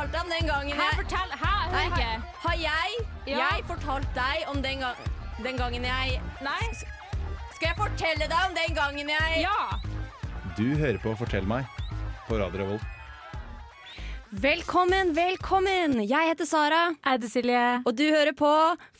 fortalt deg om den gangen Hæ, jeg fortell! Hæ, Nei, har, ikke. har jeg Ja. Jeg fortalt deg om den, ga den gangen jeg Nei? Skal jeg fortelle deg om den gangen jeg Ja! Du hører på Fortell meg på Radio Revolt. Velkommen, velkommen! Jeg heter Sara, Jeg heter Silje. og du hører på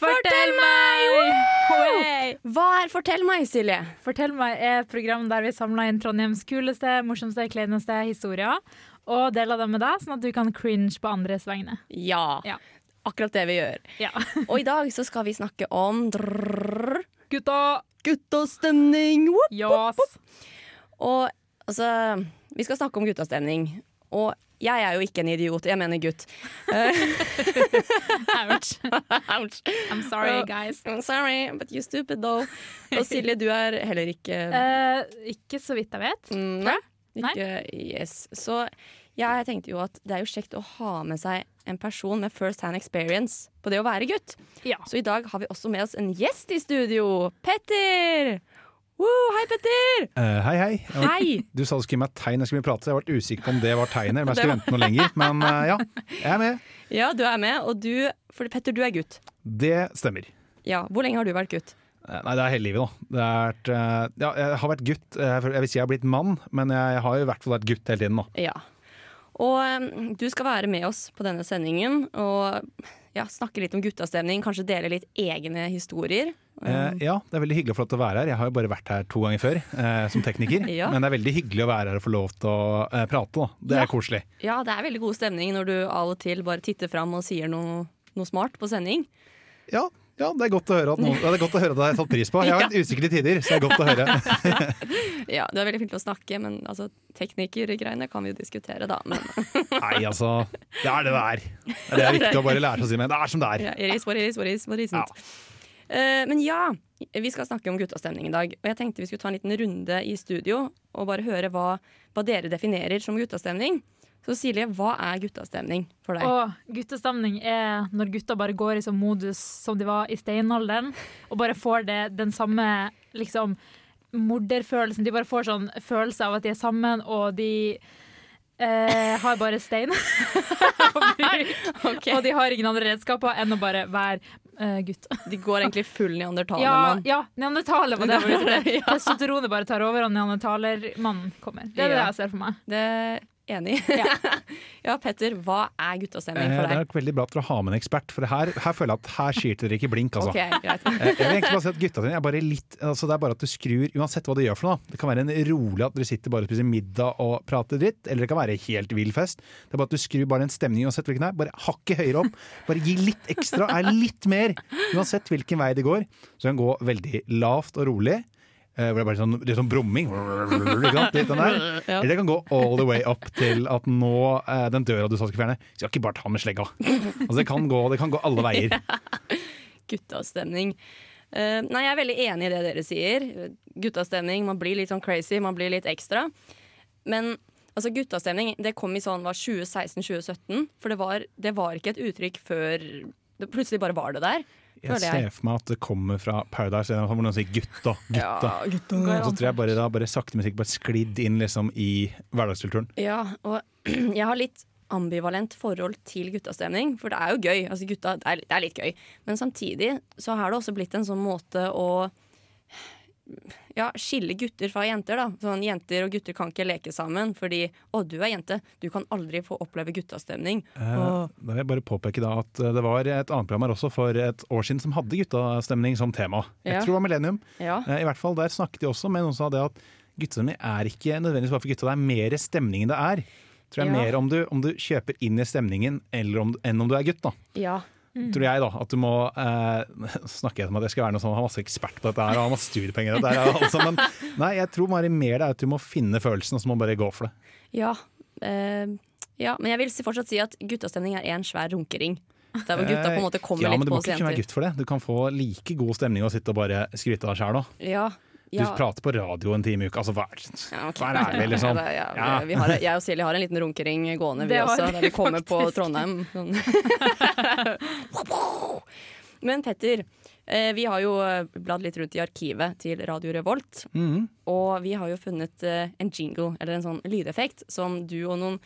Fortell meg! Hei! Hva er Fortell meg, Silje? Fortell meg er et program der vi samler inn Trondheims kuleste, morsomste, kleineste historier. Og deler dem med deg, sånn at du kan cringe på andres vegne. Ja, Ja. akkurat det vi gjør. Ja. Og i dag så skal vi snakke om drrr, Gutta! guttastemning. Yes. Og altså, vi skal snakke om guttastemning. Og jeg er jo ikke en idiot, jeg mener gutt. Ouch. Ouch. I'm sorry, guys. I'm sorry, but you stupid though. Og Silje, du er heller ikke uh, ikke så vidt jeg vet. Mm. Ikke, yes. Så jeg tenkte jo at det er jo kjekt å ha med seg en person med first hand experience på det å være gutt. Ja. Så i dag har vi også med oss en gjest i studio. Petter! Woo, hei, Petter! Uh, hei, hei. Var, Hei! du sa du skulle gi meg et tegn, jeg skulle prate. så Jeg ble usikker på om det var tegnet, eller om jeg skulle vente noe lenger. Men uh, ja, jeg er med. Ja, du er med, og du For Petter, du er gutt. Det stemmer. Ja, Hvor lenge har du vært gutt? Eh, Nei, det er hele livet, da. Det er, eh, ja, jeg har vært gutt. Eh, Jeg vil si jeg har blitt mann, men jeg har i hvert fall vært gutt hele tiden. da. Ja. Og um, du skal være med oss på denne sendingen og ja, snakke litt om guttastemning, kanskje dele litt egne historier. Eh, ja, det er veldig hyggelig å få lov til å være her. Jeg har jo bare vært her to ganger før eh, som tekniker. Ja. Men det er veldig hyggelig å være her og få lov til å eh, prate. da. Det Ja. er koselig. Ja, det er veldig god stemning når du av og til bare titter fram og sier noe, noe smart på sending. Ja, ja, det er godt å høre at noen, ja, det er godt å høre at det er satt pris på. Jeg har vært usikker i tider, så det er godt å høre. Ja, Du er veldig flink til å snakke, men altså, teknikergreiene kan vi jo diskutere, da. Men Nei, altså. Det er det det er. Det er viktig å bare lære seg å si, men det er som det er. ja, it is what it is, what it is, what it isn't. Eh, men ja, vi skal snakke om guttastemning i dag. Og jeg tenkte vi skulle ta en liten runde i studio og bare høre hva, hva dere definerer som guttastemning. Så Silje, hva er guttastemning for deg? Og guttastemning er når gutta bare går i sånn modus som de var i steinalderen, og bare får det, den samme liksom morderfølelsen. De bare får sånn følelse av at de er sammen, og de eh, har bare stein. og, og de har ingen andre redskaper enn å bare være eh, gutt. De går egentlig full neandertaler, Ja, ja neandertaler var det etter. Ja. Testosteronet bare tar over, og neandertalermannen kommer. Det er det Ja. jeg ser for meg. Det enig. Ja. ja, Petter, hva er guttastemning for deg? Det er nok veldig bra at dere har med en ekspert, for her, her føler jeg at her skyter dere ikke blink. altså. Ok, greit. Eh, Jeg vil egentlig bare si at guttastemning er bare litt altså Det er bare at du skrur Uansett hva du gjør for noe. Det kan være en rolig at dere sitter bare og spiser middag og prater dritt, eller det kan være helt vill fest. Det er bare at du skrur bare en stemning uansett hvilken det er. Bare hakket høyere opp. Bare gi litt ekstra, er litt mer. Uansett hvilken vei det går. Så det kan gå veldig lavt og rolig. Eh, Hvor det er bare sånn, litt sånn brumming. Litt den der. Ja. Eller det kan gå all the way up til at nå eh, den døra du sa skulle fjerne, skal ikke bare ta med slegga. Altså det kan gå, det kan gå alle veier. Guttastemning. Uh, nei, jeg er veldig enig i det dere sier. Guttastemning, man blir litt sånn crazy, man blir litt ekstra. Men altså, guttastemning det kom i sånn var 2016-2017. For det var, det var ikke et uttrykk før det plutselig bare var det der. Jeg ser for meg at det kommer fra Paradise, eller hvor noen sier 'gutta'. gutta. gutta. Og så tror jeg bare, da, bare sakte, men sikkert bare sklidd inn liksom, i hverdagskulturen. Ja, og jeg har litt ambivalent forhold til guttastemning, for det er jo gøy. Altså gutta, det er, det er litt gøy. Men samtidig så har det også blitt en sånn måte å ja, skille gutter fra jenter, da. Sånn Jenter og gutter kan ikke leke sammen fordi 'Å, du er jente. Du kan aldri få oppleve guttastemning'. Eh, da vil jeg bare påpeke da at eh, det var et annet program her også for et år siden som hadde guttastemning som tema. Jeg Ja. tror det var Millennium. Ja. Eh, I hvert fall Der snakket de også med noen som sa det at guttastemning er ikke nødvendigvis bare for gutta, det er mer stemning enn det er. Tror jeg Ja. mer om du, om du kjøper inn i stemningen eller om, enn om du er gutt. da ja. Tror jeg da, at du må eh, snakke om at jeg skal være noe sånn, ha masse ekspert på dette her og ha masse studiepenger. og det her, altså, men nei, jeg tror bare mer det er at du må finne følelsen, og så må du bare gå for det. Ja. Eh, ja. Men jeg vil fortsatt si at guttastemning er en svær runkering. Der hvor gutta på en måte kommer ja, litt men du må ikke være gutt for det. Du kan få like god stemning og sitte og bare skryte av deg sjæl òg. Du Ja. prater på radio en time i uka, altså vær, Ja, vær ærlig, liksom. Ja, det- ja, Ja. Vi har, jeg og Silje har en liten runkering gående, vi Det også, vi vi kommer på. Trondheim. Sånn. Men Petter, eh, vi har jo bladd litt rundt i arkivet til Radio Revolt. Mhm. Og vi har jo funnet eh, en jingle, eller en sånn lydeffekt, som du og noen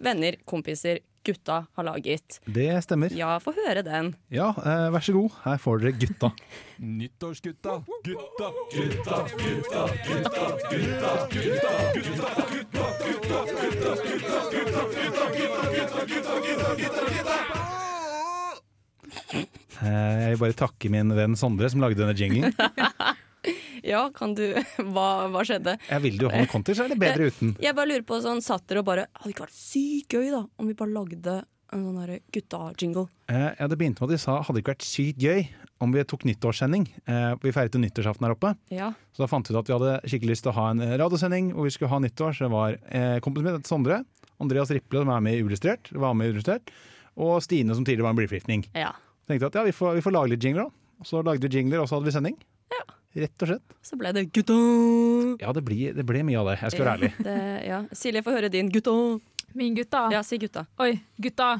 venner, kompiser, gutta har laget. Det stemmer. Ja, få høre den. Ja, eh, vær så god. Her får dere gutta. Nyttårsgutta, gutta, gutta, gutta, gutta, gutta, gutta, gutta, gutta, gutta, Eh, Jeg vil bare takke min venn Sondre som lagde denne jinglen. Ja, kan du Hva, hva skjedde? Jeg vil jo ha noe content, så er det bedre uten. Jeg bare lurer på sånn, satt dere og bare Hadde ikke vært sykt gøy da om vi bare lagde en sånn gutta-jingle? Eh, Ja, Det begynte med at de sa hadde det ikke vært sykt gøy om vi tok nyttårssending. Eh, Vi feiret jo nyttårsaften her oppe. Ja. Så da fant vi ut at vi hadde skikkelig lyst til å ha en radiosending hvor vi skulle ha nyttår. Så det var eh, kompisen min, Sondre, Andreas Riple, som er med i Illustrert, var med i Illustrert, og Stine, som tidligere var en blyforgiftning. ja. Tenkte at ja, vi får, vi får lage litt jingler, da. Så lagde vi jingler, og så hadde vi sending. Rett og slett. Så ble det gutta. Ja, det, blir, det ble mye av det, jeg skal være ærlig. Det, ja. Silje, få høre din gutta. Min gutta. Ja, si gutta. Oi, gutta.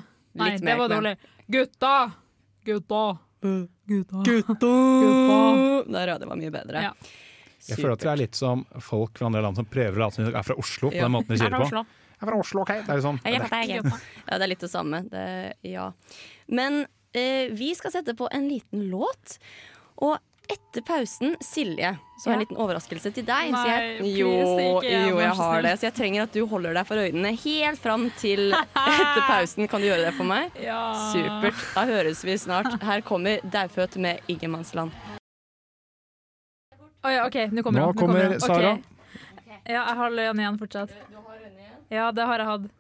Nei, Litt det var dårlig. Gutta! Gutta! Gutta! Gutta! Gutta. Der, ja. Det var mye bedre. Ja. Jeg føler at vi er litt som folk fra andre land som prøver å late som de er fra Oslo. på Ja. den måten de sier det på. Jeg er fra Oslo, ok? Det er sånn. Jeg er. Ja, det er litt det samme. Det, ja. Men eh, vi skal sette på en liten låt. Og etter pausen, Silje, så har jeg en liten overraskelse til deg. så Nei, jeg, please, jo, ikke igjen, jo, jeg har det. Så jeg trenger at du holder deg for øynene helt fram til etter pausen. Kan du gjøre det for meg? Ja. Supert. Da høres vi snart. Her kommer Daufødt med Ingenmannsland. Oh, ja, OK, nå kommer Nå kommer. Ok. Sara. Ja, jeg har øynene igjen fortsatt. Ja, det har jeg hatt.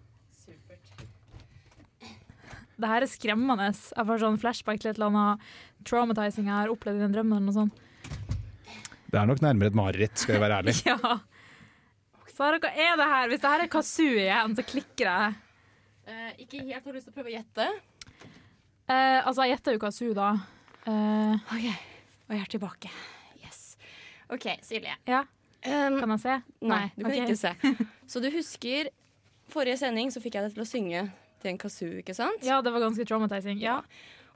Det her er skremmende. Jeg får sånn flashback til et eller annet traumatizing jeg har opplevd i den drømmen. og noe. Det er nok nærmere et mareritt, skal jeg være ærlig. Ja. Sara, hva er det her? Hvis det her er kazoo igjen, så klikker jeg. Eh, ikke helt har du lyst til å prøve å gjette. Eh, altså, jeg gjetter jo kazoo, da. Eh, OK, og jeg er tilbake. Yes. OK, Silje. ja, Um, kan jeg se? Nei, du kan okay. ikke se. Så du husker forrige sending så fikk jeg deg til å synge til en kazoo, ikke sant? Ja, det var ganske traumatizing. Ja.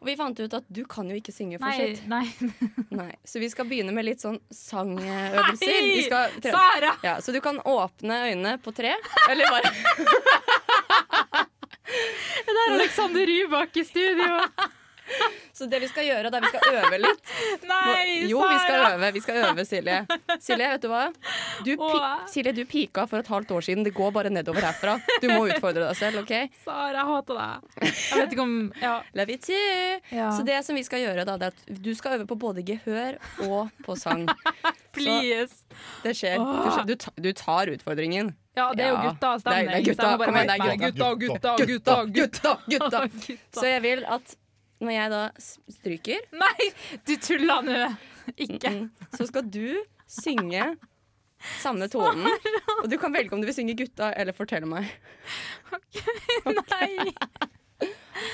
Og vi fant ut at du kan jo ikke synge for Nei, sitt. nei. Nei. Så vi skal begynne med litt sånn sangøvelser. Vi skal tre- Sara! ja, så du kan åpne øynene på tre. Eller bare Det er Alexander Rybak i studio. Så det vi skal gjøre, da vi skal øve litt Nei, Jo, vi skal øve. Vi skal øve, Silje. Silje, vet du hva? Du. Silje, du pika for et halvt år siden. Det går bare nedover herfra. Du må utfordre deg selv, OK? Sara, jeg hater deg. Jeg vet ikke om Ja. Love you too. ja. Så det som vi skal gjøre, da, det er at du skal øve på både gehør og på sang. Please. Det skjer. Du, skjer. du, ta, du tar utfordringen. Ja, det er jo Ja. gutta-stemning. Det er- det er gutta. så Kom igjen, det er gutta, Gutta, gutta, gutta. gutta. Så jeg vil at når jeg da stryker, Nei, du tuller nå. Ikke. så skal du synge samme tonen. Og du kan velge om du vil synge gutta eller fortelle meg. Nei.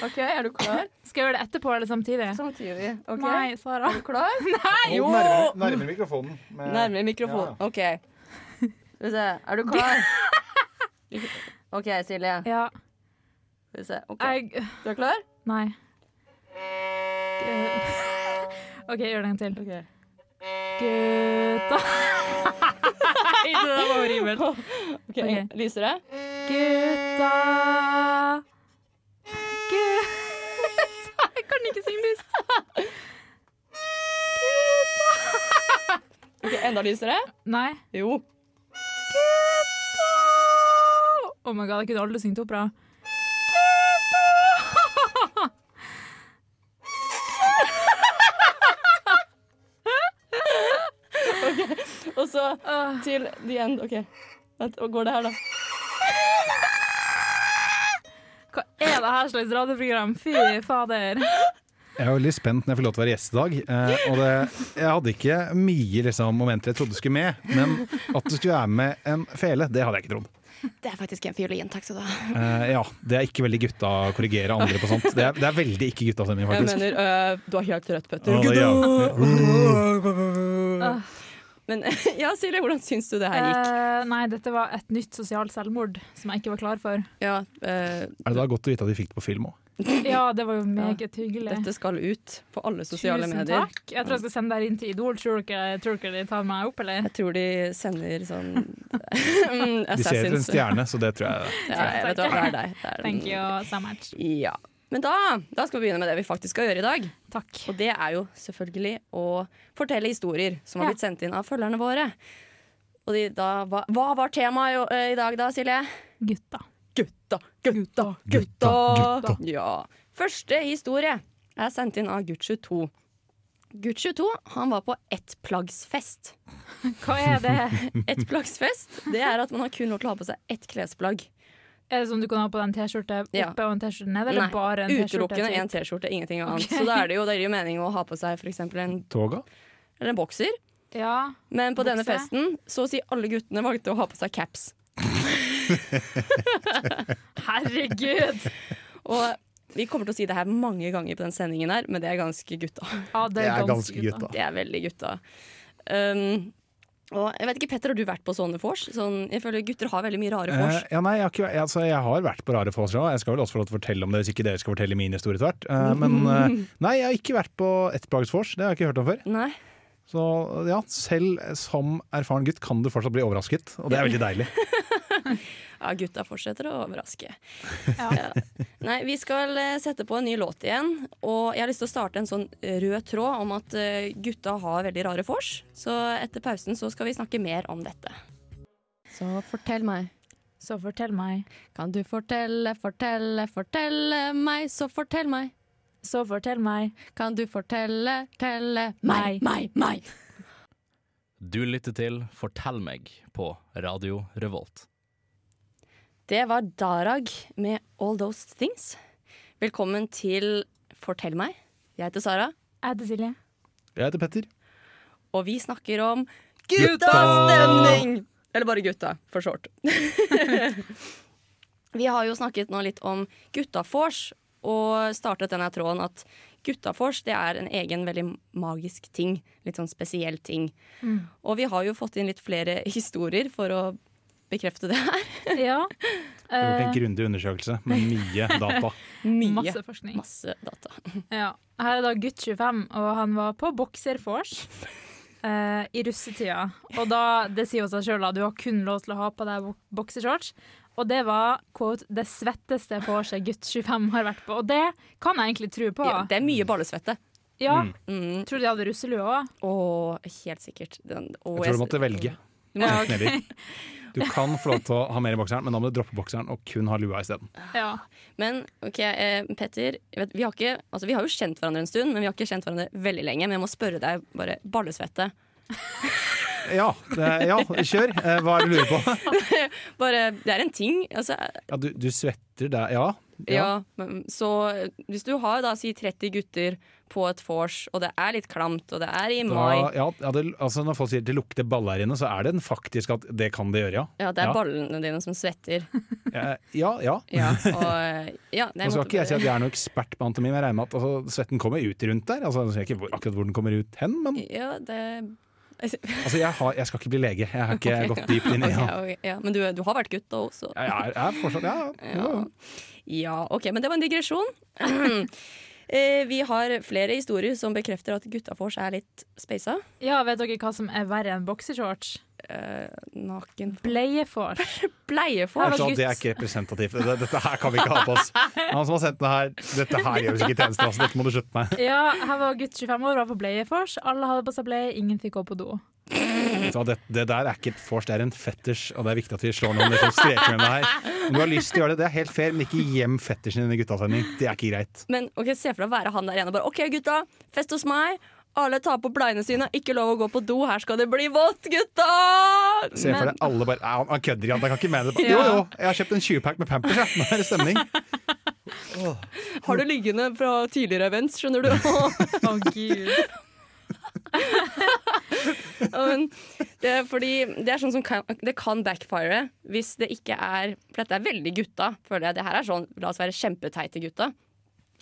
OK, er du klar? Skal jeg gjøre det etterpå eller samtidig? Samtidig. ok? Nei, Sara. Er du klar? Nei! Jo! Nærmere, nærmere mikrofonen. med- Nærmere mikrofonen. OK. Skal vi se. Er du klar? OK, Silje. Ja, Skal vi se. Okay. jeg Du er klar? Nei. OK, gjør det en til. Okay. Gutta Nei, det der var horribelt. Ok, Ok. Lyser det? Gutta Gutta Jeg kan ikke synge lyst. Gutta Ok, Enda lysere? Nei. Jo. Gutta Oh my god, jeg kunne aldri syngt opera. Så til the end. OK. Vent, går det her, da? Hva er det her slags radioprogram? Fy fader. Jeg er veldig spent når jeg får lov til å være gjest i dag. Eh, og det, jeg hadde ikke mye liksom, momenter jeg trodde skulle med, men at det skulle være med en fele, det hadde jeg ikke trodd. Det er faktisk en fiolin. Takk skal du ha. Eh, ja, Det er ikke veldig gutta å korrigere andre på sånt. Det er, det er veldig ikke guttastemning, Jeg faktisk. mener, øh, du har helt rødt, Petter. Oh, ja. Men ja, Silje, hvordan syns du det her gikk? Eh, nei, dette var et nytt sosialt selvmord som jeg ikke var klar for. Ja, øh, Er det da godt å vite at vi fikk det på film òg? Ja, det var jo meget hyggelig. Dette skal ut på alle sosiale Tusen medier. takk. Jeg tror jeg skal sende deg inn til Idol. Tror dere, tror dere de tar meg opp, eller? Jeg tror de sender sånn De ser etter en stjerne, så det tror jeg Ja, jeg vet hva, det er deg. Det er Thank den. you so much. Ja. Men da, da skal vi begynne med det vi faktisk skal gjøre i dag. Takk. Og det er jo selvfølgelig å fortelle historier som har Ja. blitt sendt inn av følgerne våre. Og de, da, hva, hva var temaet i, eh, i dag da, Silje? Gutta. Gutta, gutta, gutta! Ja. Første historie er sendt inn av Gutt22. Gutt22 han var på ettplaggsfest. Hva er det? Ettplaggsfest det er at man har kun lov til å ha på seg ett klesplagg. Er det sånn du kan ha på deg en T-skjorte oppe Ja. og en T-skjorte ned, eller Nei, bare en T-skjorte? Utelukkende en T-skjorte, ingenting annet. Okay. Så da er det jo, det gir mening å ha på seg f.eks. En, Toga? eller en bokser. Ja. Men på denne festen så å si alle guttene valgte å ha på seg caps. Herregud! Og vi kommer til å si det her mange ganger på den sendingen her, men det er ganske gutta. Ja, Det er ganske gutta. Det er veldig gutta. Um, og jeg vet ikke, Petter, har du vært på sånne vors? Sånn, jeg føler gutter har veldig mye rare vors. Eh, ja, nei, jeg, har ikke, altså, jeg har vært på rare vors òg. Jeg skal vel også få lov til å fortelle om det hvis ikke dere skal fortelle min historie etter hvert. Eh, men eh, nei, jeg har ikke vært på ettplagsvors. Det har jeg ikke hørt om før. Nei. Så ja, selv som erfaren gutt kan du fortsatt bli overrasket, og det er veldig deilig. Ja, gutta fortsetter å overraske. Ja. Ja. Nei, vi skal eh, sette på en ny låt igjen, og jeg har lyst til å starte en sånn rød tråd om at eh, gutta har veldig rare vors. Så etter pausen så skal vi snakke mer om dette. Så fortell meg. Så fortell meg. Kan du fortelle, fortelle, fortelle meg, så fortell meg. Så fortell meg. Kan du fortelle, telle meg, meg, meg. Du lytter til Fortell meg på Radio Revolt. Det var Darag med All Those Things. Velkommen til Fortell meg. Jeg heter Sara, Jeg heter Silje. Jeg heter Petter. og vi snakker om guttastemning! Eller bare gutta, for short. vi har jo snakket nå litt om guttafors, og startet denne tråden at guttafors det er en egen veldig magisk ting. Litt sånn spesiell ting. Og vi har jo fått inn litt flere historier for å bekrefte det her. Ja. Det har gjort en Eh, grundig undersøkelse med mye data. Mye. masse forskning. Masse data. Ja. Her er da gutt 25, og han var på bokservors eh, i russetida. Og da, det sier jo seg sjøl, du har kun lov til å ha på deg bok- boksershorts. Og det var quote, det svetteste vorset gutt 25 har vært på. Og det kan jeg egentlig tro på. Ja, det er mye ballesvette. Ja, Mm. Tror du de hadde russelue òg? Helt sikkert. Den, å, Jeg tror du måtte velge. Ja, eller. Du kan få lov til å ha mer i bokseren, men da må du droppe bokseren og kun ha lua isteden. Ja. Men ok, eh, Petter, vet, vi, har ikke, altså, vi har jo kjent hverandre en stund, men vi har ikke kjent hverandre veldig lenge. Men jeg må spørre deg, bare ballesvette. Ja, det, ja kjør. Eh, Hva er det du lurer på? Bare, det er en ting. Altså, Ja, du, du svetter der, ja. Ja. men så hvis du har da si 30 gutter på et vors, og det er litt klamt, og det er i mai Da, ja, ja det, altså når folk sier det lukter baller her inne, så er det en faktisk at det kan det gjøre, ja. Ja, det er Ja. ballene dine som svetter. ja, Ja, ja. Ja, og, ja, Nå skal ikke jeg si at jeg er noen ekspert på anatomi, men jeg regner med at altså, svetten kommer ut rundt der. Altså, jeg ser ikke akkurat hvor den kommer ut hen, men Ja, det altså, jeg, har, jeg skal ikke bli lege. Jeg har ikke okay. gått dypt inn i det. ja. ja. Men du, du har vært gutt da også? Jeg er, jeg er fortsatt Ja, ja. Ja. OK, men det var en digresjon. Eh, Vi har flere historier som bekrefter at guttafors er litt speisa. ja, vet dere hva som er verre enn boksershorts? Uh, naken Bleiefors. Bleiefors. Her var Så gutt. det er ikke representativt. Dette, Dette her kan vi ikke ha på oss. Han som har sendt det her, dette her gjør oss ikke tjeneste. Altså. Dette må du slutte med. Ja, her var gutt 25 år, var på bleiefors. Alle hadde på seg bleie, ingen fikk gå på do. Det, det der er ikke et vors, det er en fetisj, og det er viktig at vi slår noen liksom streker med det her. Om du har lyst til å gjøre det, det er helt fair, men ikke gjem fetisjen din i guttasending. Det er ikke greit. Men ok, se for deg å være han der igjen og bare OK, gutta, fest hos meg. Alle tar på bleiene sine, ikke lov å gå på do. Her skal det bli vått, gutta! Se for deg alle bare ja, Han kødder igjen, han kan ikke mene det. Ja. Jo jo, jeg har kjøpt en 20-pack med Pampers, jeg. Nå er det stemning. Har du liggende fra tidligere events, skjønner du? Å, gud. Ja, det er fordi det er sånn som kan, det kan backfire hvis det ikke er For dette er veldig gutta, føler jeg. Det her er sånn, La oss være kjempeteite gutta.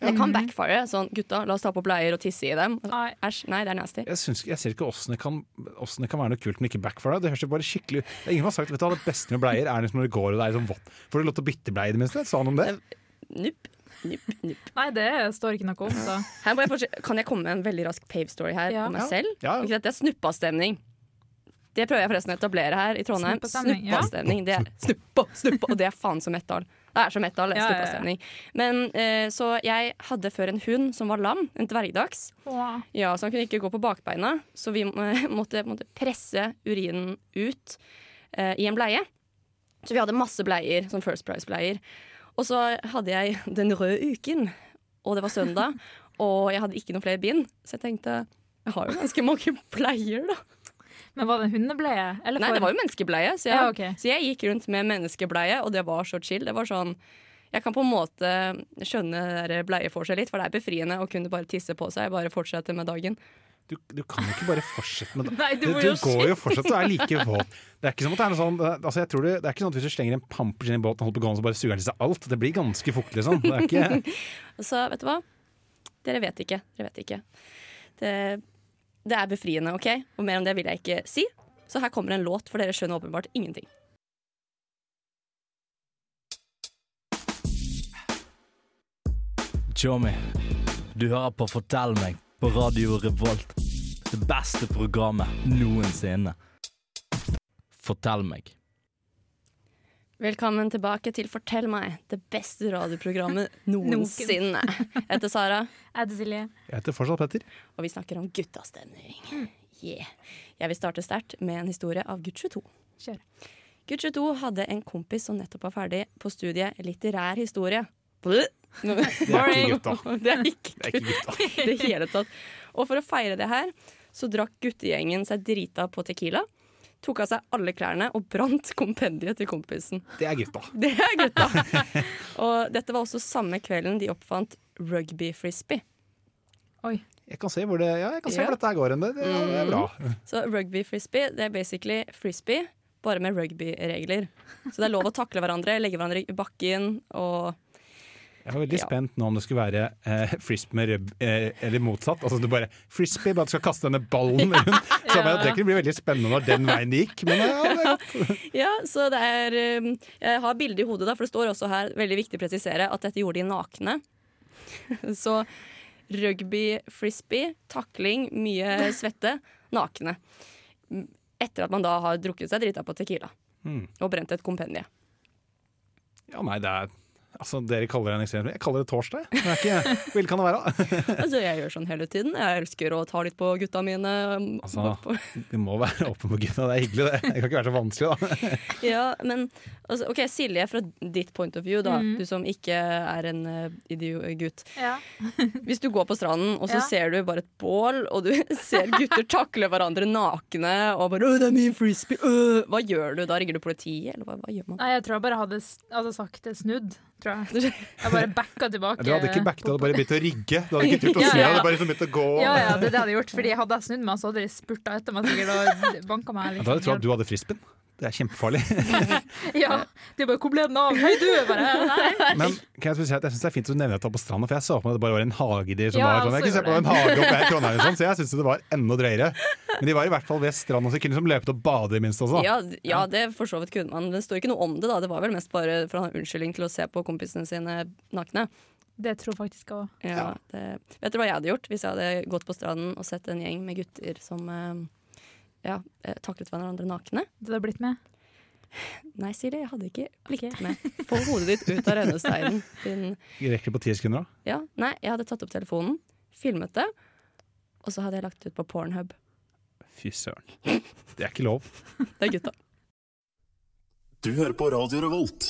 Det kan backfire. Sånn, gutta, la oss ta på bleier og tisse i dem. Æsj, nei, det er nasty. Jeg, synes, jeg ser ikke åssen det, kan- det kan være noe kult, men ikke backfire. Det høres jo bare skikkelig ut. Det er ingen som har sagt vet du, det beste med bleier er liksom når det går og det er sånn vått. Får du lov til å bytte bleie i det minste? Sa han om det? Nupp. Nupp, nupp. Nei, det står ikke noe om, så. Her må jeg kan jeg komme med en veldig rask pave story her Ja. på meg Ja. selv? Ja. Ok, dette er snuppastemning. Det prøver jeg forresten å etablere her i Trondheim. Snuppastemning, ja. Snuppastemning. Det er snuppa, snuppa, og det er faen så metal. Det er så metal, det er Ja, ja, ja. snuppastemning. Men eh, så jeg hadde før en hund som var lam, en dvergdags. Ja, så han kunne ikke gå på bakbeina, så vi måtte, måtte presse urinen ut eh, i en bleie. Så vi hadde masse bleier, sånn First Price-bleier. Og så hadde jeg den røde uken, og det var søndag, og jeg hadde ikke noen flere bind, så jeg tenkte jeg har jo ganske mange bleier, da. Men var det en hundebleie? Eller Nei, det var jo menneskebleie, så jeg, Ja, okay. så jeg gikk rundt med menneskebleie, og det var så chill. Det var sånn jeg kan på en måte skjønne det for bleieforskjell litt, for det er befriende å kunne bare tisse på seg. Bare fortsette med dagen. Du, du kan jo ikke bare fortsette med det. Nei, du Du, du jo går jo fortsatt og er like våt. Det er ikke som at det er noe sånn altså jeg tror det, det er ikke sånn at Hvis du slenger en pampers inn i båten og holder på gående, så bare suger den til seg alt. Det blir ganske fuktig, liksom. Det er ikke Så vet du hva? Dere vet ikke. Dere vet ikke. Det, det er befriende, OK? Og mer om det vil jeg ikke si. Så her kommer en låt, for dere skjønner åpenbart ingenting. Tjommi, du hører på Fortell meg på Radio Revolt. Det beste programmet noensinne. Fortell meg. Velkommen tilbake til Fortell meg, det beste radioprogrammet noensinne. Jeg heter Sara, Jeg heter Silje. Jeg heter fortsatt Petter. og vi snakker om guttastemning. Yeah. Jeg vil starte sterkt med en historie av gutt 22. Kjør. Gutt 22 hadde en kompis som nettopp var ferdig på studiet litterær historie. Det er ikke gutta. Det er ikke Det er ikke gutta. det hele tatt. Og for å feire det her, så drakk guttegjengen seg drita på Tequila. Tok av seg alle klærne og brant kompendiet til kompisen. Det er gutta. Det er gutta! og dette var også samme kvelden de oppfant rugby-frisbee. Oi. Jeg kan se hvor det, ja, jeg kan se Ja. hvor dette går hen. Det, det, det er bra. Så rugby-frisbee det er basically frisbee, bare med rugby-regler. Så det er lov å takle hverandre, legge hverandre i bakken og Jeg var veldig Ja. spent nå om det skulle være eh, frisbee med rubb, eh, eller motsatt. Altså du bare frisbee, bare at du skal kaste denne ballen rundt. Så Ja. Det kunne bli veldig spennende når den veien det gikk. Men ja, det er godt. Ja, så det er um, Jeg har bildet i hodet, da, for det står også her, veldig viktig å presisere, at dette gjorde de nakne. Så rugby, frisbee, takling, mye svette, nakne. Etter at man da har drukket seg drita på Tequila Mm. og brent et kompendie. Ja, nei, det er Altså, Dere kaller det en ekstrem Jeg kaller det torsdag. Det er ikke, Hvor kan det være? Altså, jeg gjør sånn hele tiden. Jeg elsker å ta litt på gutta mine. um, Altså, Du må være åpen på gutta, det er hyggelig det. Det kan ikke være så vanskelig, da. Ja, men altså, OK, Silje, fra ditt point of view, da. Mhm. Du som ikke er en uh, idiot. Ja. Hvis du går på stranden, og så Ja. ser du bare et bål, og du ser gutter takle hverandre nakne, og bare 'Å, det er min frisbee', øh. Hva gjør du da? Ringer du politiet, eller hva, hva gjør man? Nei, jeg tror jeg bare hadde, altså, sakte snudd, tror jeg. Jeg bare backa tilbake. Du hadde ikke backet, du hadde bare begynt å rigge. Du hadde ikke turt å Ja, snu, du ja. hadde bare liksom begynt å gå. Ja, ja, det det hadde jeg gjort. Fordi hadde jeg snudd meg, så hadde de spurta etter meg sikkert og banka meg. Da hadde jeg trodd at du hadde frisbeen. Det er kjempefarlig. Ja, De bare 'Hvor ble den av?' Hei, du! Bare, nei. Men kan jeg, si at jeg syns det er fint at du nevner dette på stranda, for jeg så for meg at det bare var en hagedyr som Ja, var sånn. Jeg kunne se på en hage oppe i Trondheim, sånn, så jeg syns det var enda drøyere. Men de var i hvert fall ved stranda, så de kunne liksom løpe og bade i minst også. Ja, ja, det for så vidt kunne man. Det står ikke noe om det, da. Det var vel mest bare for å ha en unnskyldning til å se på kompisene sine nakne. Det tror jeg faktisk òg. Ja, vet dere hva jeg hadde gjort hvis jeg hadde gått på stranden og sett en gjeng med gutter som eh, ja, eh, taklet hverandre nakne? Du hadde blitt med. Nei, Silje, jeg hadde ikke blitt okay. med. Få hodet ditt ut av rennesteinen. Din Rekker det på ti sekunder da? Ja, nei, jeg hadde tatt opp telefonen, filmet det, og så hadde jeg lagt det ut på Pornhub. Fy søren. Det er ikke lov. Det er gutta. Du hører på Radio Revolt,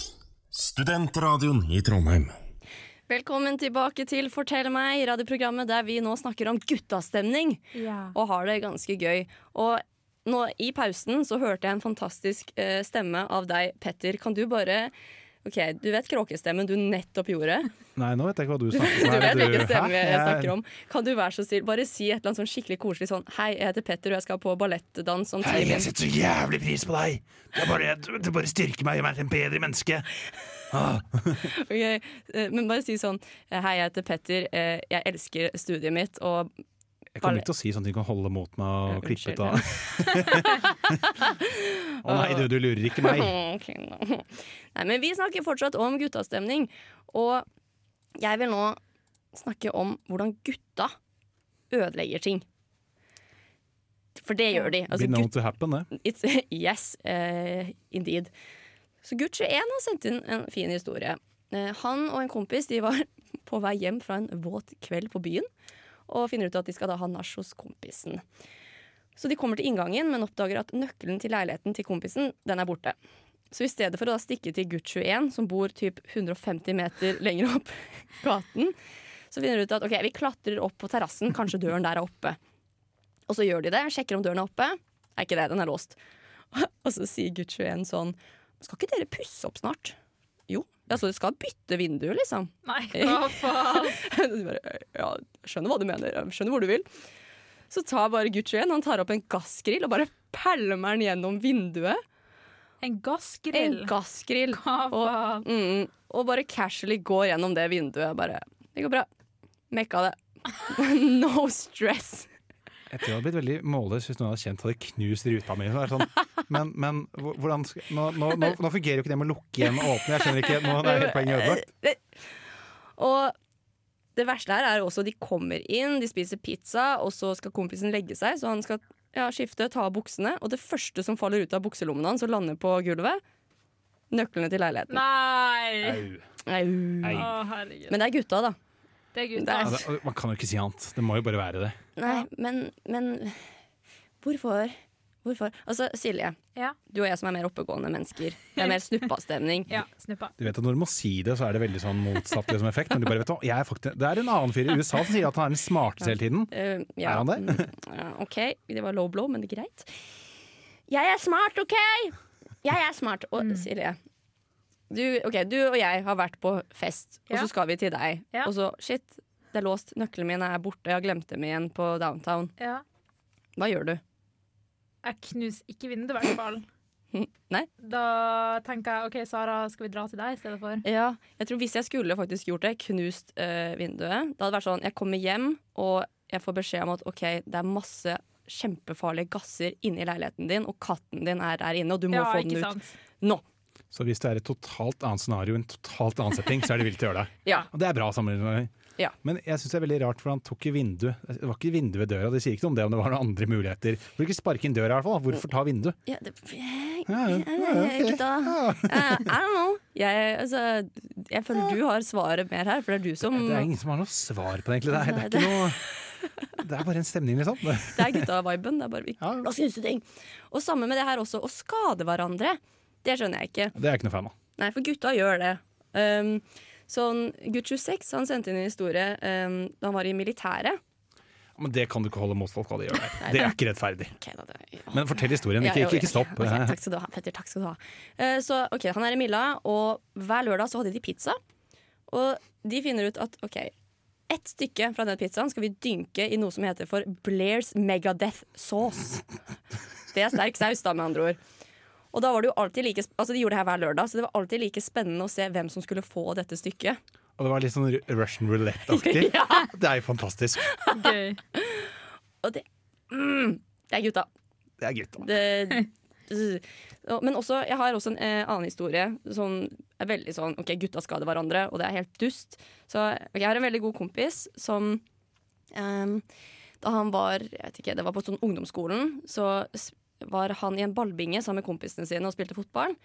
studentradioen i Trondheim. Velkommen tilbake til Fortell meg, radioprogrammet der vi nå snakker om guttastemning Ja. og har det ganske gøy. Og nå i pausen så hørte jeg en fantastisk eh, stemme av deg, Petter. Kan du bare Ok, du vet kråkestemmen du nettopp gjorde? Nei, nå vet jeg ikke hva du snakker om. du vet hvilken stemme jeg snakker om. Kan du være så snill, bare si et eller annet sånn skikkelig koselig sånn Hei, jeg heter Petter, og jeg skal på ballettdans om Hei, jeg setter så jævlig pris på deg! Det, bare, det bare styrker meg og gjør meg til en bedre menneske. Ah. Ok, eh, Men bare si sånn Hei, jeg heter Petter, eh, jeg elsker studiet mitt, og Jeg kommer ikke til å si sånn at du kan holde mot meg og klippe ut av. Å nei, du, du lurer ikke meg. okay, no. Nei, men vi snakker fortsatt om guttastemning. Og Jeg vil nå snakke om hvordan gutta ødelegger ting. For det gjør de. Altså, Be known to happen, det. It's, yes, uh, indeed. Så gutt 21 har sendt inn en fin historie. Uh, han og en kompis de var på vei hjem fra en våt kveld på byen og finner ut at de skal da ha nach hos kompisen. Så de kommer til inngangen, men oppdager at nøkkelen til leiligheten til kompisen den er borte. Så i stedet for å da stikke til gutt 21, som bor typ 150 meter lenger opp gaten, så finner de ut at ok, vi klatrer opp på terrassen, kanskje døren der er oppe. Og så gjør de det, sjekker om døren er oppe. Er ikke det, den er låst. Og så sier gutt 21 sånn Skal ikke dere pusse opp snart? Altså, du skal bytte vindu, liksom. Nei, hva faen? Du bare, ja, skjønner hva du mener. Skjønner hvor du vil. Så tar bare Gucci en, han tar opp en gassgrill og bare pælmer den gjennom vinduet. En gassgrill? En gassgrill? Hva Hva Og, faen? mm, og bare casually går gjennom det vinduet. Bare Det går bra. Mekka det. no stress. Jeg tror jeg hadde blitt veldig målløs hvis noen hadde kjent hadde knust ruta mi. Så Sånn. Men, men hvordan skal, nå, nå, nå, nå fungerer jo ikke det med å lukke igjen og åpne. Jeg skjønner ikke, nå er hele poenget ødelagt. Og det verste her er også de kommer inn, de spiser pizza, og så skal kompisen legge seg, så han skal ja, skifte, ta av buksene. Og det første som faller ut av bukselommen hans og lander på gulvet, nøklene til leiligheten. Nei! Au. Au. Au. Å. Men det er gutta, da. Det er Det gutta. er- Altså, man kan jo ikke si annet. Det må jo bare være det. Nei, men, men hvorfor? Hvorfor? Altså, Silje, Ja. du og jeg som er mer oppegående mennesker. Det er mer snuppastemning. Ja, snuppa. Du vet at Når du må si det, så er det veldig sånn motsatt liksom, effekt. Men du bare vet hva, jeg er faktisk, det er en annen fyr i USA som sier at han er den smarteste hele tiden. Uh, ja. Er han det? Mm, OK, det var low blow, men det er greit. Jeg er smart, OK? Jeg er smart. Og Mm. Silje, du, okay, du og jeg har vært på fest, og så skal vi til deg. Ja. Og så shit, det er låst, nøklene mine er borte, jeg har glemt dem igjen på downtown. Ja. Hva gjør du? Jeg knuser ikke vinduet, i hvert fall. Nei? Da tenker jeg OK, Sara, skal vi dra til deg i stedet for? Ja, jeg tror Hvis jeg skulle faktisk gjort det, knust eh, vinduet Da hadde det vært sånn, jeg kommer hjem og jeg får beskjed om at ok, det er masse kjempefarlige gasser inni leiligheten din, og katten din er der inne, og du må Ja, få den ut sant? nå. Så hvis det er et totalt annet scenario, en totalt annen setting, så er de villige til å gjøre det. Ja. Og det er bra sammenlignet. Ja. Men jeg syns det er veldig rart, for han tok i vinduet. Det var ikke vindu ved døra. de sier ikke noe om det om det var noen andre muligheter. Hvorfor ikke sparke inn døra, i hvert fall? Hvorfor ta vindu? Ja, det, Ja, ja, ja, ok. Gutta, eh, I don't know. Jeg, altså, jeg føler du har svaret mer her, for det er du som Det er ingen som har noe svar på det, egentlig. Det er, det er, ikke noe, det er bare en stemning, liksom. Det er gutta-viben. Det er bare vi Ja. La oss knuse ting. Og samme med det her også. Å skade hverandre. Det skjønner jeg ikke. Det er jeg ikke noe fan av. Nei, for gutta gjør det. Um, sånn, Gutt 26 han sendte inn en historie um, da han var i militæret. Men det kan du ikke holde mot folk hva de gjør. Nei. Det er ikke rettferdig. Okay, da, det, ja. Men fortell historien. Ikke, ikke, ikke stopp. Okay, takk skal du ha, Petter. Takk skal du ha. Uh, så ok, Han er i Milla, og hver lørdag så hadde de pizza. Og de finner ut at ok, ett stykke fra den pizzaen skal vi dynke i noe som heter for Blairs Megadeth Sauce. Det er sterk saus, da, med andre ord. Og da var det jo alltid like Altså De gjorde det her hver lørdag, så det var alltid like spennende å se hvem som skulle få dette stykket. Og det var litt sånn Russian roulette-aktig. ja. Det er jo fantastisk. Gøy. Og det mm, Det er gutta. Det er gutta. Det, Men også, jeg har også en eh, annen historie som er veldig sånn OK, gutta skader hverandre, og det er helt dust. Så okay, jeg har en veldig god kompis som ehm, Da han var jeg vet ikke, det var på sånn ungdomsskolen, så var han i en ballbinge sammen med kompisene sine og spilte fotball.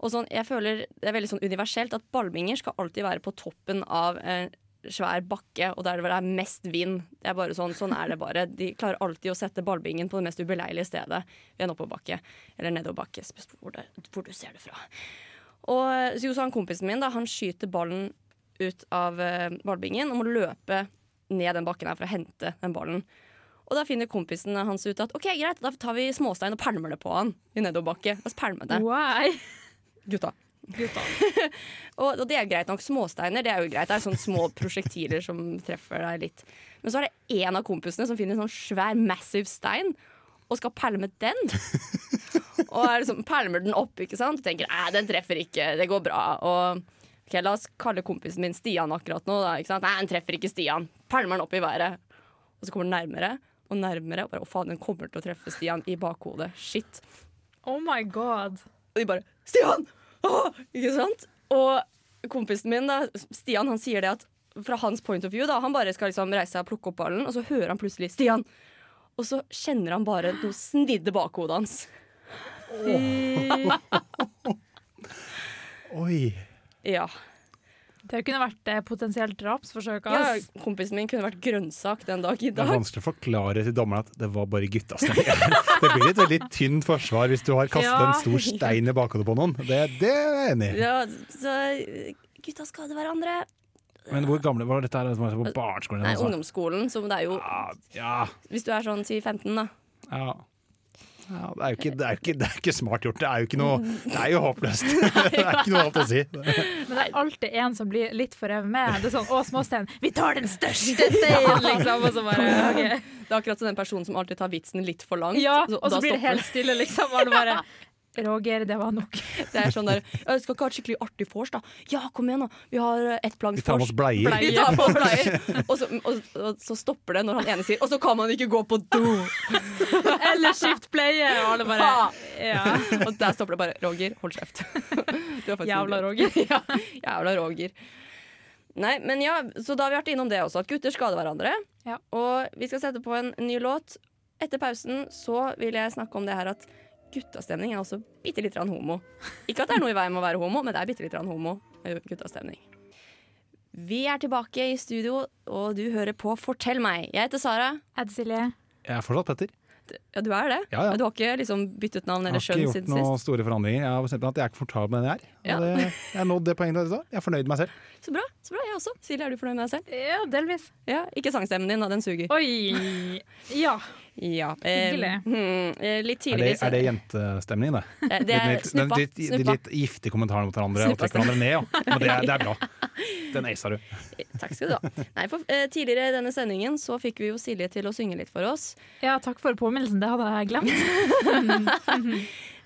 Og sånn, jeg føler Det er veldig sånn universelt at ballbinger skal alltid være på toppen av en svær bakke, og der det er mest vind. Det er bare sånn, sånn er det bare. De klarer alltid å sette ballbingen på det mest ubeleilige stedet ved en oppoverbakke. Eller nedoverbakke, hvor, det- hvor du ser det fra. Og så han kompisen min da, han skyter ballen ut av eh, ballbingen og må løpe ned den bakken her for å hente den ballen. Og da finner kompisen hans ut at ok, greit, da tar vi småstein og pælmer det på han i nedoverbakke. Oss pælme det. Why? Gutta. Gutta. Og, og det er greit nok. Småsteiner det er jo greit. Det er sånne små prosjektiler som treffer deg litt. Men så er det en av kompisene som finner en sånn svær, massive stein og skal pælme den. og er liksom, pælmer den opp ikke sant? og tenker at den treffer ikke, det går bra. Og ok, La oss kalle kompisen min Stian akkurat nå. Da, ikke sant? Nei, den treffer ikke Stian. Pælmer den opp i været. Og så kommer den nærmere og nærmere. Og bare, å faen, den kommer til å treffe Stian i bakhodet. Shit. Oh my god. Og de bare 'Stian!' Åh! Ikke sant? Og kompisen min, da, Stian, han sier det at fra hans point of view, da, han bare skal liksom reise seg og plukke opp ballen, og så hører han plutselig 'Stian'. Og så kjenner han bare noe snidde bakhodet hans. hans. Oi. Ja. Det kunne vært eh, potensielt drapsforsøk. ja. ass. Kompisen min kunne vært grønnsak den dag i Det er dag. vanskelig å forklare til dommeren at det var bare guttastemning. Det blir et veldig tynt forsvar hvis du har kastet Ja. en stor stein i bakhodet på noen. Det, det er jeg enig i. Ja, så gutta skader hverandre. Men hvor gamle var dette her? Som var På barneskolen? Nei, altså? ungdomsskolen, som det er jo Ja, ja, Hvis du er sånn si 15, da. ja. Ja, det, er jo ikke, det, er jo ikke, det er ikke smart gjort. Det er jo ikke noe Det er jo håpløst. Det er ikke noe annet å si. Men det er alltid en som blir litt for revet med. Det er sånn 'Å, småstein, vi tar den største steinen', liksom. Og så bare OK. Det er akkurat som den personen som alltid tar vitsen litt for langt. Ja, så- og så blir det helt stille, liksom. Og det bare Roger, det var nok. Det er sånn der Jeg skal ikke ha et skikkelig artig vors, da. Ja, kom igjen, da. Vi har ett plagg vors. Vi tar med oss bleier. Vi tar på oss bleier. Og så, og, og så stopper det når han ene sier Og så kan man ikke gå på do! Eller skift pleie. Og alle bare Ja. Og der stopper det bare. Roger, hold kjeft. Du faktisk Jævla Roger. ja, jævla Roger. Nei, men ja, så da har vi vært innom det også, at gutter skader hverandre. Ja. Og vi skal sette på en ny låt. Etter pausen så vil jeg snakke om det her at guttastemning er også bitte litt grann homo. Ikke at det er noe i veien med å være homo, men det er bitte litt grann homo med guttastemning. Vi er tilbake i studio, og du hører på Fortell meg. Jeg heter Sara. Ed Silje. Jeg er fortsatt Petter. Ja, du er det? Ja, ja. Du har ikke liksom byttet navn Jeg har ikke gjort noen sist? store forandringer. Jeg har bestemt at jeg er komfortabel med den jeg er. Ja. Det, jeg har nådd det poenget. Jeg er fornøyd med meg selv. Så bra. så bra, Jeg også. Silje, er du fornøyd med deg selv? Ja, delvis. Ja, Ikke sangstemmen din, da. Den suger. Oi. Ja. Ja. eh, Hyggelig. hmm, eh, litt Er det, tidligere er det jentestemning, det? Eh, Det er litt, snuppa. litt, de snuppa. litt giftige kommentarene mot hverandre og trekker hverandre ned, ja. Men det er, det er bra. Den aisa du. Takk skal du ha. Nei, for, eh, tidligere i denne sendingen så fikk vi jo Silje til å synge litt for oss. ja, takk for påminnelsen. Det hadde jeg glemt.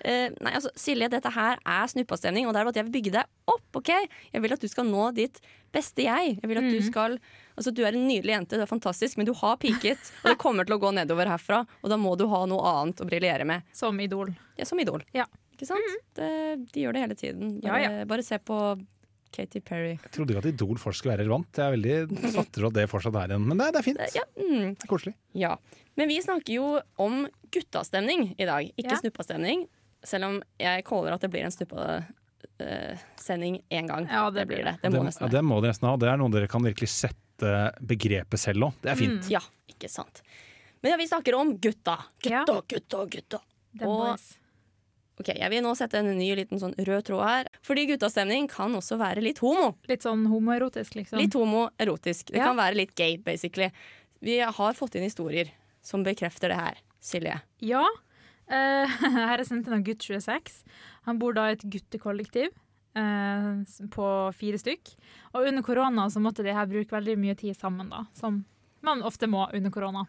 Uh, nei, altså, Silje, dette her er snuppastemning, og det er at jeg vil bygge deg opp. ok? Jeg vil at du skal nå ditt beste jeg. Jeg vil at Du skal, altså du er en nydelig jente, du er fantastisk, men du har piket. Og det kommer til å gå nedover herfra, og da må du ha noe annet å briljere med. Som idol. Ja, som Idol. Ja. Ikke sant? Det, de gjør det hele tiden. Ja, Bare, ja. bare se på Katy Perry. Jeg trodde ikke at Idol fortsatt skulle være relevant. Jeg er veldig satt at det fortsatt er en Men det, det er fint. Ja, mm, Det er koselig. ja. Men vi snakker jo om guttastemning i dag, ikke Ja. snuppastemning. Selv om jeg caller at det blir en snuppasending én gang. Ja, det blir det. Det må Det, nesten ja, det må dere nesten ha. Det er noe dere kan virkelig sette begrepet selv òg. Det er fint. Ja, ikke sant. Men ja, vi snakker om gutta. Ja. Gutta, gutta, gutta. Og- Boys. Ok, Jeg vil nå sette en ny liten sånn rød tråd her. Fordi guttastemning kan også være litt homo. Litt sånn homoerotisk, liksom. Litt homoerotisk. Det Ja. kan være litt gay, basically. Vi har fått inn historier som bekrefter det her. Silje. Ja. Uh, her er sendt inn av gutt 26. Han bor da i et guttekollektiv eh, på fire stykk. Og under korona så måtte de her bruke veldig mye tid sammen, da. Som man ofte må under korona.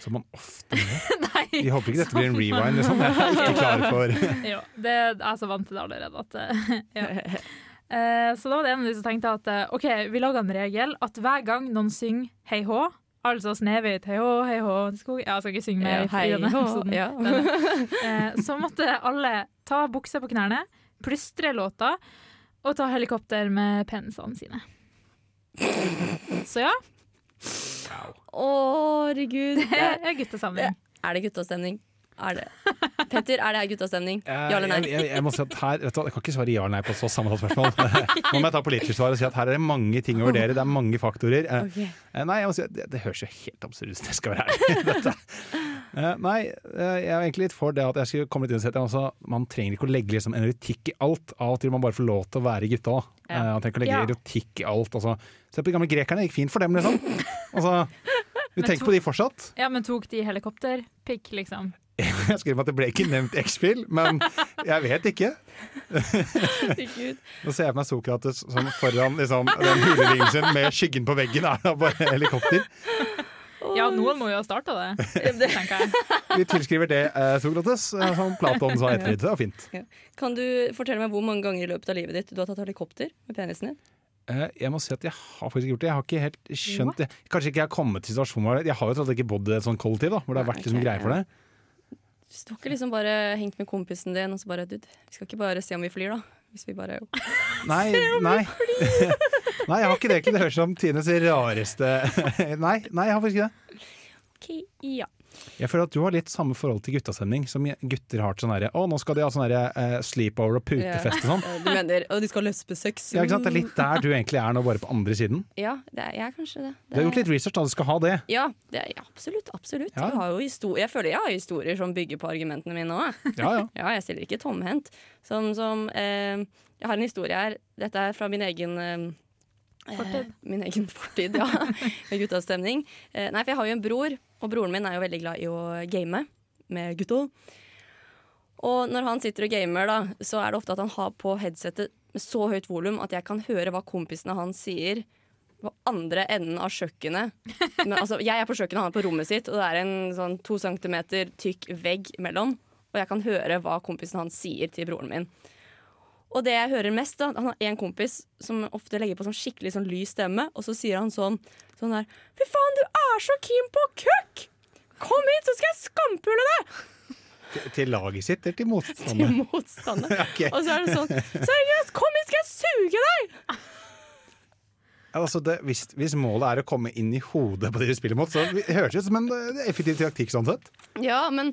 Som man ofte må. Nei. Vi håper ikke dette blir en rewind, liksom. Jeg er ikke klar for Jo, det jeg er så vant til det allerede at eh, ja. Eh, Så da var det en av de som tenkte at OK, vi lager en regel at hver gang noen synger hei hå, altså Snehvit, hei hå, hei hå til skog Ja, jeg skal ikke synge mer Ja, i denne hå. episoden. Ja. Eh, Så måtte alle ta buksa på knærne, plystre låta og ta helikopter med penisene sine. Så ja, Å, herregud. det er guttesamling. Er det guttastemning? Er det? Petter, er det her guttastemning? Ja eller nei? Jeg, jeg, jeg, må si at her, du, jeg kan ikke svare ja eller nei på så sammensatt spørsmål. Nå må jeg ta politisk svar og si at her er det mange ting å vurdere. Det er mange faktorer. Okay. Eh, Nei, jeg må si at det, det høres jo helt absurd ut, jeg skal være ærlig. Eh, Nei, eh, jeg er egentlig litt for det at jeg skulle komme litt inn i si altså, man trenger ikke å legge liksom erotikk i alt. Av og til man bare få lov til å være gutta. Ja. Eh, Man trenger ikke å legge Ja. erotikk i alt. Altså. Se på de gamle grekerne, det gikk fint for dem, liksom. Altså, vi tenker tok, på de fortsatt. Ja, men tok de helikopterpikk, liksom? Jeg skriver at det ble ikke nevnt X-Fill, men jeg vet ikke. Nå ser jeg for meg Sokrates som foran liksom, den huleringen sin med skyggen på veggen er da bare helikopter. Ja, noen må jo ha starta det, tenker jeg. Vi tilskriver det eh, Sokrates, eh, som Platon sa etter. Det var fint. Kan du fortelle meg hvor mange ganger i løpet av livet ditt du har tatt helikopter med penisen din? Eh, jeg må si at jeg har faktisk gjort det. Jeg har ikke helt skjønt det. Kanskje ikke jeg har kommet til situasjonen hvor Jeg har jo tross alt ikke bodd i et sånt kollektiv da, hvor det har vært liksom okay, greier for det. Så Du har ikke liksom bare hengt med kompisen din og så bare du, Vi skal ikke bare se om vi flyr, da. Hvis vi bare Nei, nei. nei, jeg har ikke det. Det høres som Tines rareste Nei, nei, jeg har faktisk ikke det. Ok, ja. Jeg føler at du har litt samme forhold til guttastemning som gutter har til sånn herre Å, nå skal de ha sånn herre uh, sleepover og putefest og sånn. Du mener Og de skal ha lesbesex? Ja, ikke sant? Det er litt der du egentlig er nå, bare på andre siden. Ja, det er, jeg kanskje det. Du har gjort litt research, da. Du skal ha det. Ja, det er, absolutt. absolutt. Ja. Jeg, har jo histor- jeg føler jeg har historier som bygger på argumentene mine òg. Ja, ja. Ja, jeg stiller ikke tomhendt. Som, som eh, Jeg har en historie her. Dette er fra min egen eh, Fortid. Eh, min egen fortid, ja. Med guttas stemning. nei, for jeg har jo en bror, og broren min er jo veldig glad i å game med gutto. Og når han sitter og gamer, da, så er det ofte at han har på headsetet med så høyt volum at jeg kan høre hva kompisene hans sier på andre enden av kjøkkenet. Men, altså, jeg er på kjøkkenet, han er på rommet sitt, og det er en sånn to centimeter tykk vegg mellom. Og jeg kan høre hva kompisen hans sier til broren min. Og det jeg hører mest, da Han har en kompis som ofte legger på sånn skikkelig sånn lys stemme, og så sier han sånn Sånn der Fy faen, du er så keen på kukk! Kom hit, så skal jeg skampule deg! Til- Til laget sitt eller til Til motstanderen. okay. Og så er det sånn Seriøst, kom hit, skal jeg suge deg! Altså det, hvis, hvis målet er å komme inn i hodet på de du spiller mot, så høres det ut som en eh, effektiv taktikk sånn sett. Ja, men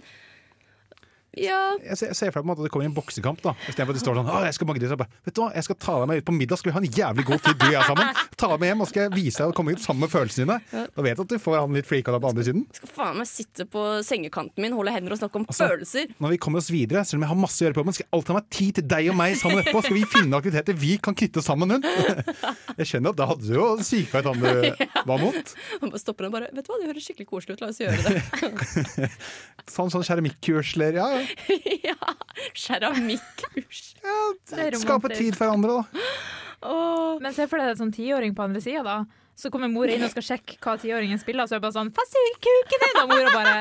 Ja. Jeg ser, jeg ser for meg at det kommer en boksekamp, da. Istedenfor at du står sånn jeg skal banke deg, så bare Vet du hva, jeg skal ta deg med ut på middag, skal vi ha en jævlig god tid, du og jeg sammen. Ta deg med hjem, og skal jeg vise deg å komme ut sammen med følelsene dine. Da vet du at du får han litt freaka på andre siden. Skal faen meg sitte på sengekanten min, holde hender og snakke om Altså, følelser. Når vi kommer oss videre, selv om jeg har masse å gjøre på jobben, skal jeg alltid ha meg tid til deg og meg sammen etterpå. Skal vi finne aktiviteter vi kan knytte sammen rundt? Jeg skjønner at da hadde du jo ut han du var mot. Han bare stopper og bare Vet du hva, det høres skikkelig koselig ut, la oss gjøre det. Sånn, sånn ja, ja. ja. Keramikkurs. Ja, Skape tid for hverandre, da. Oh. Men se for deg en sånn tiåring på andre sida, da. Så kommer mor inn og skal sjekke hva tiåringen spiller, og så er det bare sånn se kuken din! Og mora bare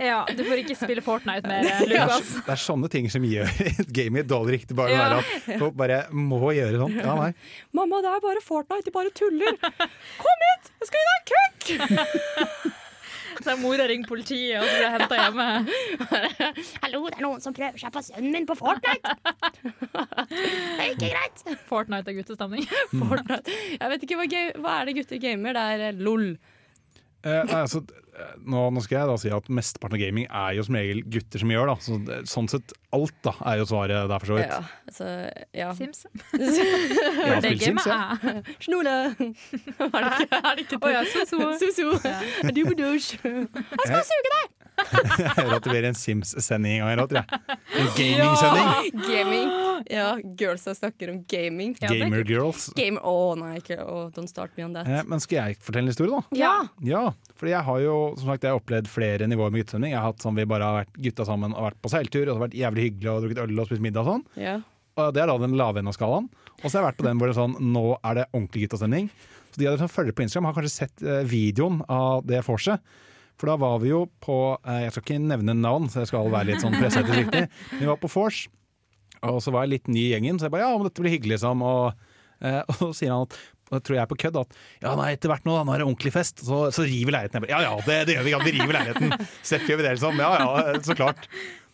Ja, du får ikke spille Fortnite mer, er, Lukas. det er sånne ting som gjør et game i et dårlig rykte. Bare Ja. være at folk bare må gjøre sånn. Ja, nei. Mamma, det er bare Fortnite, de bare tuller. Kom hit, jeg skal gi deg kukk! Så har mora ringt politiet, og så blir jeg henta hjemme. Hallo, det er noen som prøver seg på sønnen min på Fortnite. det er ikke greit. Fortnite er guttestemning. Fortnite. Jeg vet ikke hva, hva er det gutter gamer? Det er eh, LOL. Eh, altså, nå, nå skal jeg da si at mesteparten av gaming er jo som regel gutter som gjør. da Så, sånn sett alt da er jo svaret der, for så vidt. Ja, altså, ja. Sims. ja, spill Sims, ja. Snole! Er det ikke, det Å oh, ja, so-so. So-so. Dubedush. Jeg skal suge deg! Jeg hører at det blir en Sims-sending en gang. eller, tror jeg. En gaming-sending. Gaming. Ja, girlsa snakker om gaming. Ja, er Gamer oh, nei, ikke oh, don't start me on that. Eh, men skal jeg fortelle en historie, da? Ja. Ja, fordi jeg har jo som sagt, jeg har opplevd flere nivåer med guttestemning. Jeg har hatt sånn vi bare har vært gutta sammen og vært på seiltur, og så har vært jævlig hyggelig og drukket øl og spist middag og sånn. ja. Og det er da den lave enden av skalaen. Og så har jeg vært på den hvor det er sånn, nå er det ordentlig guttastemning. Så de av dere som følger på Instagram, har kanskje sett eh, videoen av det vorset. For da var vi jo på eh, Jeg skal ikke nevne navn, så jeg skal være litt sånn presseetisk riktig. Vi var på vors, og så var jeg litt ny i gjengen, så jeg bare ja, men dette blir hyggelig, liksom. Og, eh, og så sier han at og det tror jeg på kødd at ja, nei, etter hvert nå, da, nå er det ordentlig fest, så, så river leiligheten. Bare, ja ja, det, det gjør vi, ja, vi river leiligheten. Seff gjør vi det, liksom. Ja ja, så klart.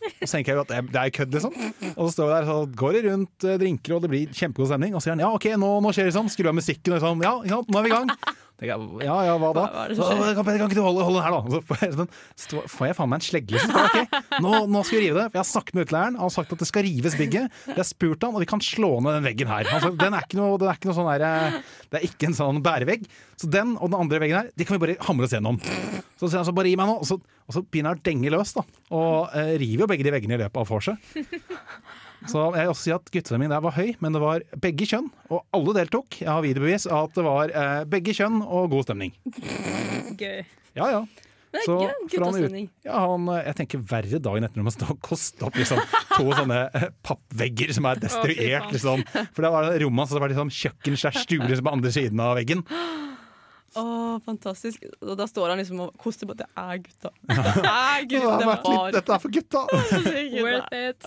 Og så tenker jeg jo at det er, kødd, liksom. Og så står vi der, så går det rundt eh, drinker, og det blir kjempegod stemning. Og så sier han ja, OK, nå, nå skjer det sånn. Skru av musikken, og liksom. Ja, sant, nå er vi i gang. Jeg, ja ja, hva da? Hva- Så, kan, kan ikke du holde, holde den her, da? Så får jeg, sånn, stå- får jeg faen meg en slegle. Liksom. Så bare, ok, nå, nå skal vi rive det. Jeg har snakket med utleieren, han har sagt at det skal rives bygget. Jeg har spurt han, og vi kan slå ned den veggen her. Altså, den er ikke noe, den er ikke noe sånn der, eh, Det er ikke en sånn bærevegg. Så den og den andre veggen her, de kan vi bare hamre oss gjennom. Så sier han så bare gi meg nå, og så, og så begynner han å denge løs, da. Og eh, river jo begge de veggene i løpet av vorset. Så jeg vil også si at guttestemningen der var høy, men det var begge kjønn, og alle deltok. Jeg har videobevis av at det var eh, begge kjønn og god stemning. Gøy. Ja, ja. Det er Så gøy. han. Ja, han, eh, jeg tenker verre dagen etter når man står og koster opp liksom, to sånne eh, pappvegger som er destruert. liksom. For det var rommet hans, og det var liksom kjøkken slash stue liksom, på andre siden av veggen. Å, fantastisk. Og da står han liksom og koster på at det er gutta. Det er Det har vært litt, gutta. dette er for gutta! Worth it.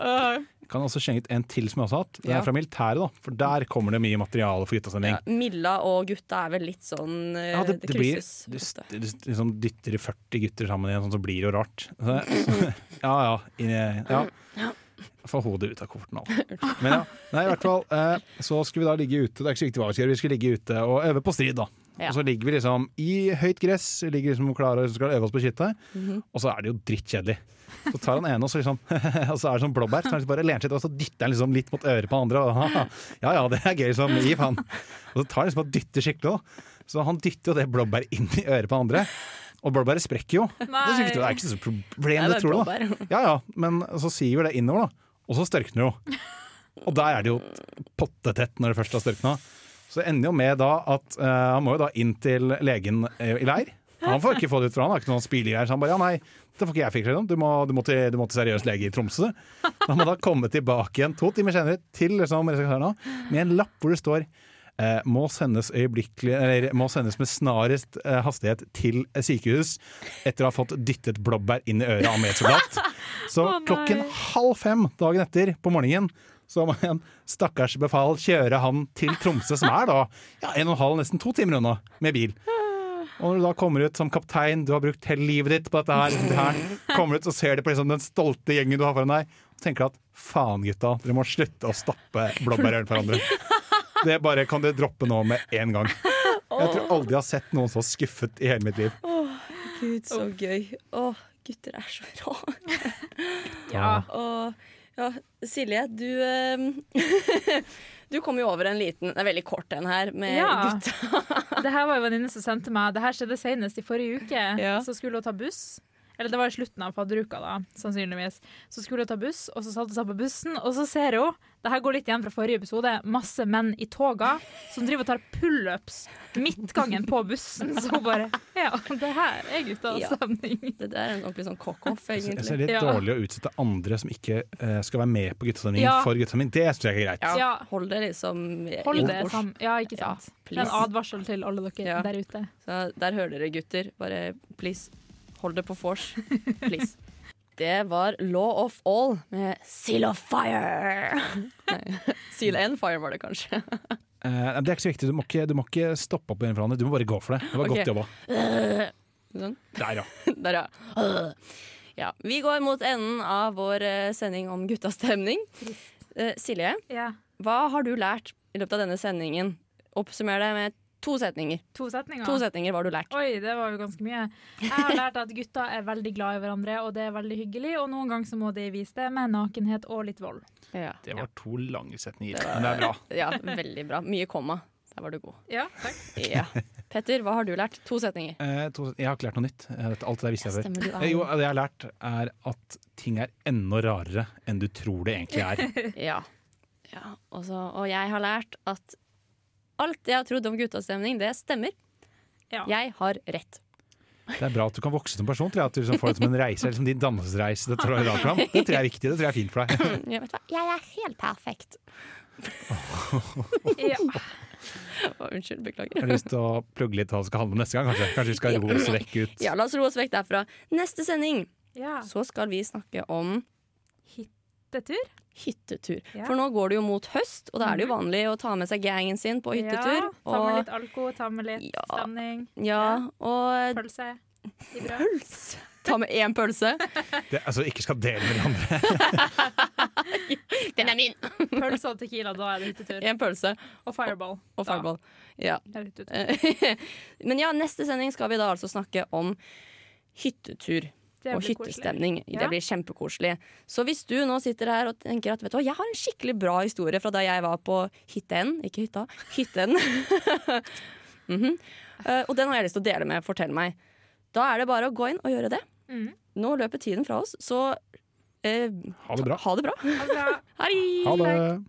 Kan også skjenge ut en til som jeg også har hatt. Det Ja. er fra militæret, da. For der kommer det mye materiale for guttastemning. Ja, Milla og gutta er vel litt sånn eh, Ja, det, det blir krysses Du, du, du liksom dytter 40 gutter sammen igjen, sånn, så blir det jo rart. Så, ja ja. inni- ja. Få hodet ut av kofferten. Altså. Men ja, nei, i hvert fall eh, så skulle vi da ligge ute. Det er ikke så viktig hva vi skal gjøre, vi skal ligge ute og øve på strid, da. Ja. Og så ligger vi liksom i høyt gress, ligger liksom klare og skal øve oss på kittet. Mm -hmm. og så er det jo drittkjedelig. Så tar han ene, og så, liksom, og så er det sånn blåbær, så han liksom bare lener seg og så dytter han liksom litt mot øret på andre. Og, ja ja, det er gøy, liksom. Gi faen. Og så tar han liksom og dytter skikkelig òg. Så han dytter jo det blåbæret inn i øret på andre. Og blåbæret sprekker jo. Det er, det er ikke så problem, Nei, det tror du Ja ja, men så siver det innover, da. Og så størkner det jo. Og der er det jo pottetett når det først har størkna. Så det ender jo med da at uh, han må jo da inn til legen uh, i leir. Han får ikke få det ut fra han, har ikke noen spylegreier. Så han bare ja, nei, det får ikke jeg fikse. Du må, du, må til, du må til seriøs lege i Tromsø. Han må da komme tilbake igjen to timer senere til liksom, med en lapp hvor det står må sendes må sendes med snarest eh, hastighet til sykehus etter å ha fått dyttet blåbær inn i øret av medsoldat. Så oh, klokken halv fem dagen etter på morgenen så må en stakkars befal kjøre han til Tromsø, som er da ja, en og en halv, nesten to timer unna, med bil. Og når du da kommer ut som kaptein, du har brukt hele livet ditt på dette her, liksom det her kommer ut og ser det på liksom den stolte gjengen du har foran deg, og tenker at faen gutta, dere må slutte å stappe blåbær for hverandre. Det bare kan dere droppe nå med en gang. Jeg tror aldri jeg har sett noen så skuffet i hele mitt liv. Åh, Gud, så gøy. Åh, gutter er så rå. Ja. Og ja, Silje, du eh, Du kom jo over en liten Det er veldig kort en her med Ja. gutta. Det her var en venninne som sendte meg Det her skjedde senest i forrige uke. Ja. Så skulle hun ta buss. Eller det var i slutten av fadderuka, da, sannsynligvis. Så skulle hun ta buss, og så satte hun seg på bussen, og så ser hun Det her går litt igjen fra forrige episode. Masse menn i toga som driver og tar pullups midtgangen på bussen. Så hun bare Ja, det her er guttas Ja. stemning. Det der er en ordentlig sånn cock-off, Jeg ser det er litt Ja. dårlig å utsette andre som ikke uh, skal være med på guttastemning Ja. for guttastemning. Det synes jeg er greit. Ja, Ja. Hold det liksom Hold det sammen. Ja, ikke Ja, sant. please. en advarsel til alle dere Ja. der ute. Så der hører dere, gutter. Bare please, hold det på vors. Please. Det var Law of All med Seal of Fire. Nei, Seal and Fire var det kanskje. Uh, det er ikke så viktig. Du må ikke, du må ikke stoppe opp igjen for hverandre. Du må bare gå for det. Det var okay. godt jobba. Sånn. Der, ja. Der, ja. ja. Vi går mot enden av vår eh, sending om guttastemning. Eh, Silje, Ja. hva har du lært i løpet av denne sendingen? Oppsummer det med to setninger. To setninger. To setninger var du lært. Oi, det var jo ganske mye. Jeg har lært at gutta er veldig glad i hverandre, og det er veldig hyggelig. Og noen ganger så må de vise det med nakenhet og litt vold. Ja. Det var to lange setninger, men det er bra. ja, veldig bra. Mye komma. Der var du god. Ja, takk. Ja. Petter, hva har du lært? To setninger. Eh, to, jeg har ikke lært noe nytt. Eh, Alt det der visste jeg før. Stemmer, Eh, Jo, det jeg har lært, er at ting er enda rarere enn du tror det egentlig er. Ja. ja. Også, og jeg har lært at alt jeg har trodd om guttastemning, det stemmer. Ja. Jeg har rett. Det er bra at du kan vokse som person til at du liksom får det som en reise, eller som din dannelsesreise. Det tror jeg, er det tror jeg er viktig. Det tror jeg er fint for deg. Jeg, vet hva? jeg er helt perfekt. Ja. Oh, unnskyld, Jeg har lyst til å plugge litt hva det skal handle om neste gang. Kanskje, kanskje vi skal roe oss vekk ut. Ja, La oss roe oss vekk derfra. Neste sending ja. så skal vi snakke om Hyttetur? hyttetur. Ja. For nå går det jo mot høst, og da er det jo vanlig å ta med seg gangen sin på hyttetur. Ja, ta med og, litt alko, ta med litt Ja. stemning. ja, og Pølse i brød. pølse. Ta med én pølse. Det, altså, ikke skal dele med de andre. Den er min! Pølse og tequila, da er det hyttetur. En pølse Og fireball. og fireball. Ja. Men ja, neste sending skal vi da altså snakke om hyttetur. Og hyttestemning. koselig. Det blir kjempekoselig. Så hvis du nå sitter her og tenker at vet du jeg har en skikkelig bra historie fra da jeg var på hytten, ikke hytta, hytten. mm -hmm. uh, og den har jeg lyst til å dele med. Fortell meg. Da er det bare å gå inn og gjøre det. Mm. Nå løper tiden fra oss, så uh, Ha det bra. ha det bra. Ha det bra. Ha det.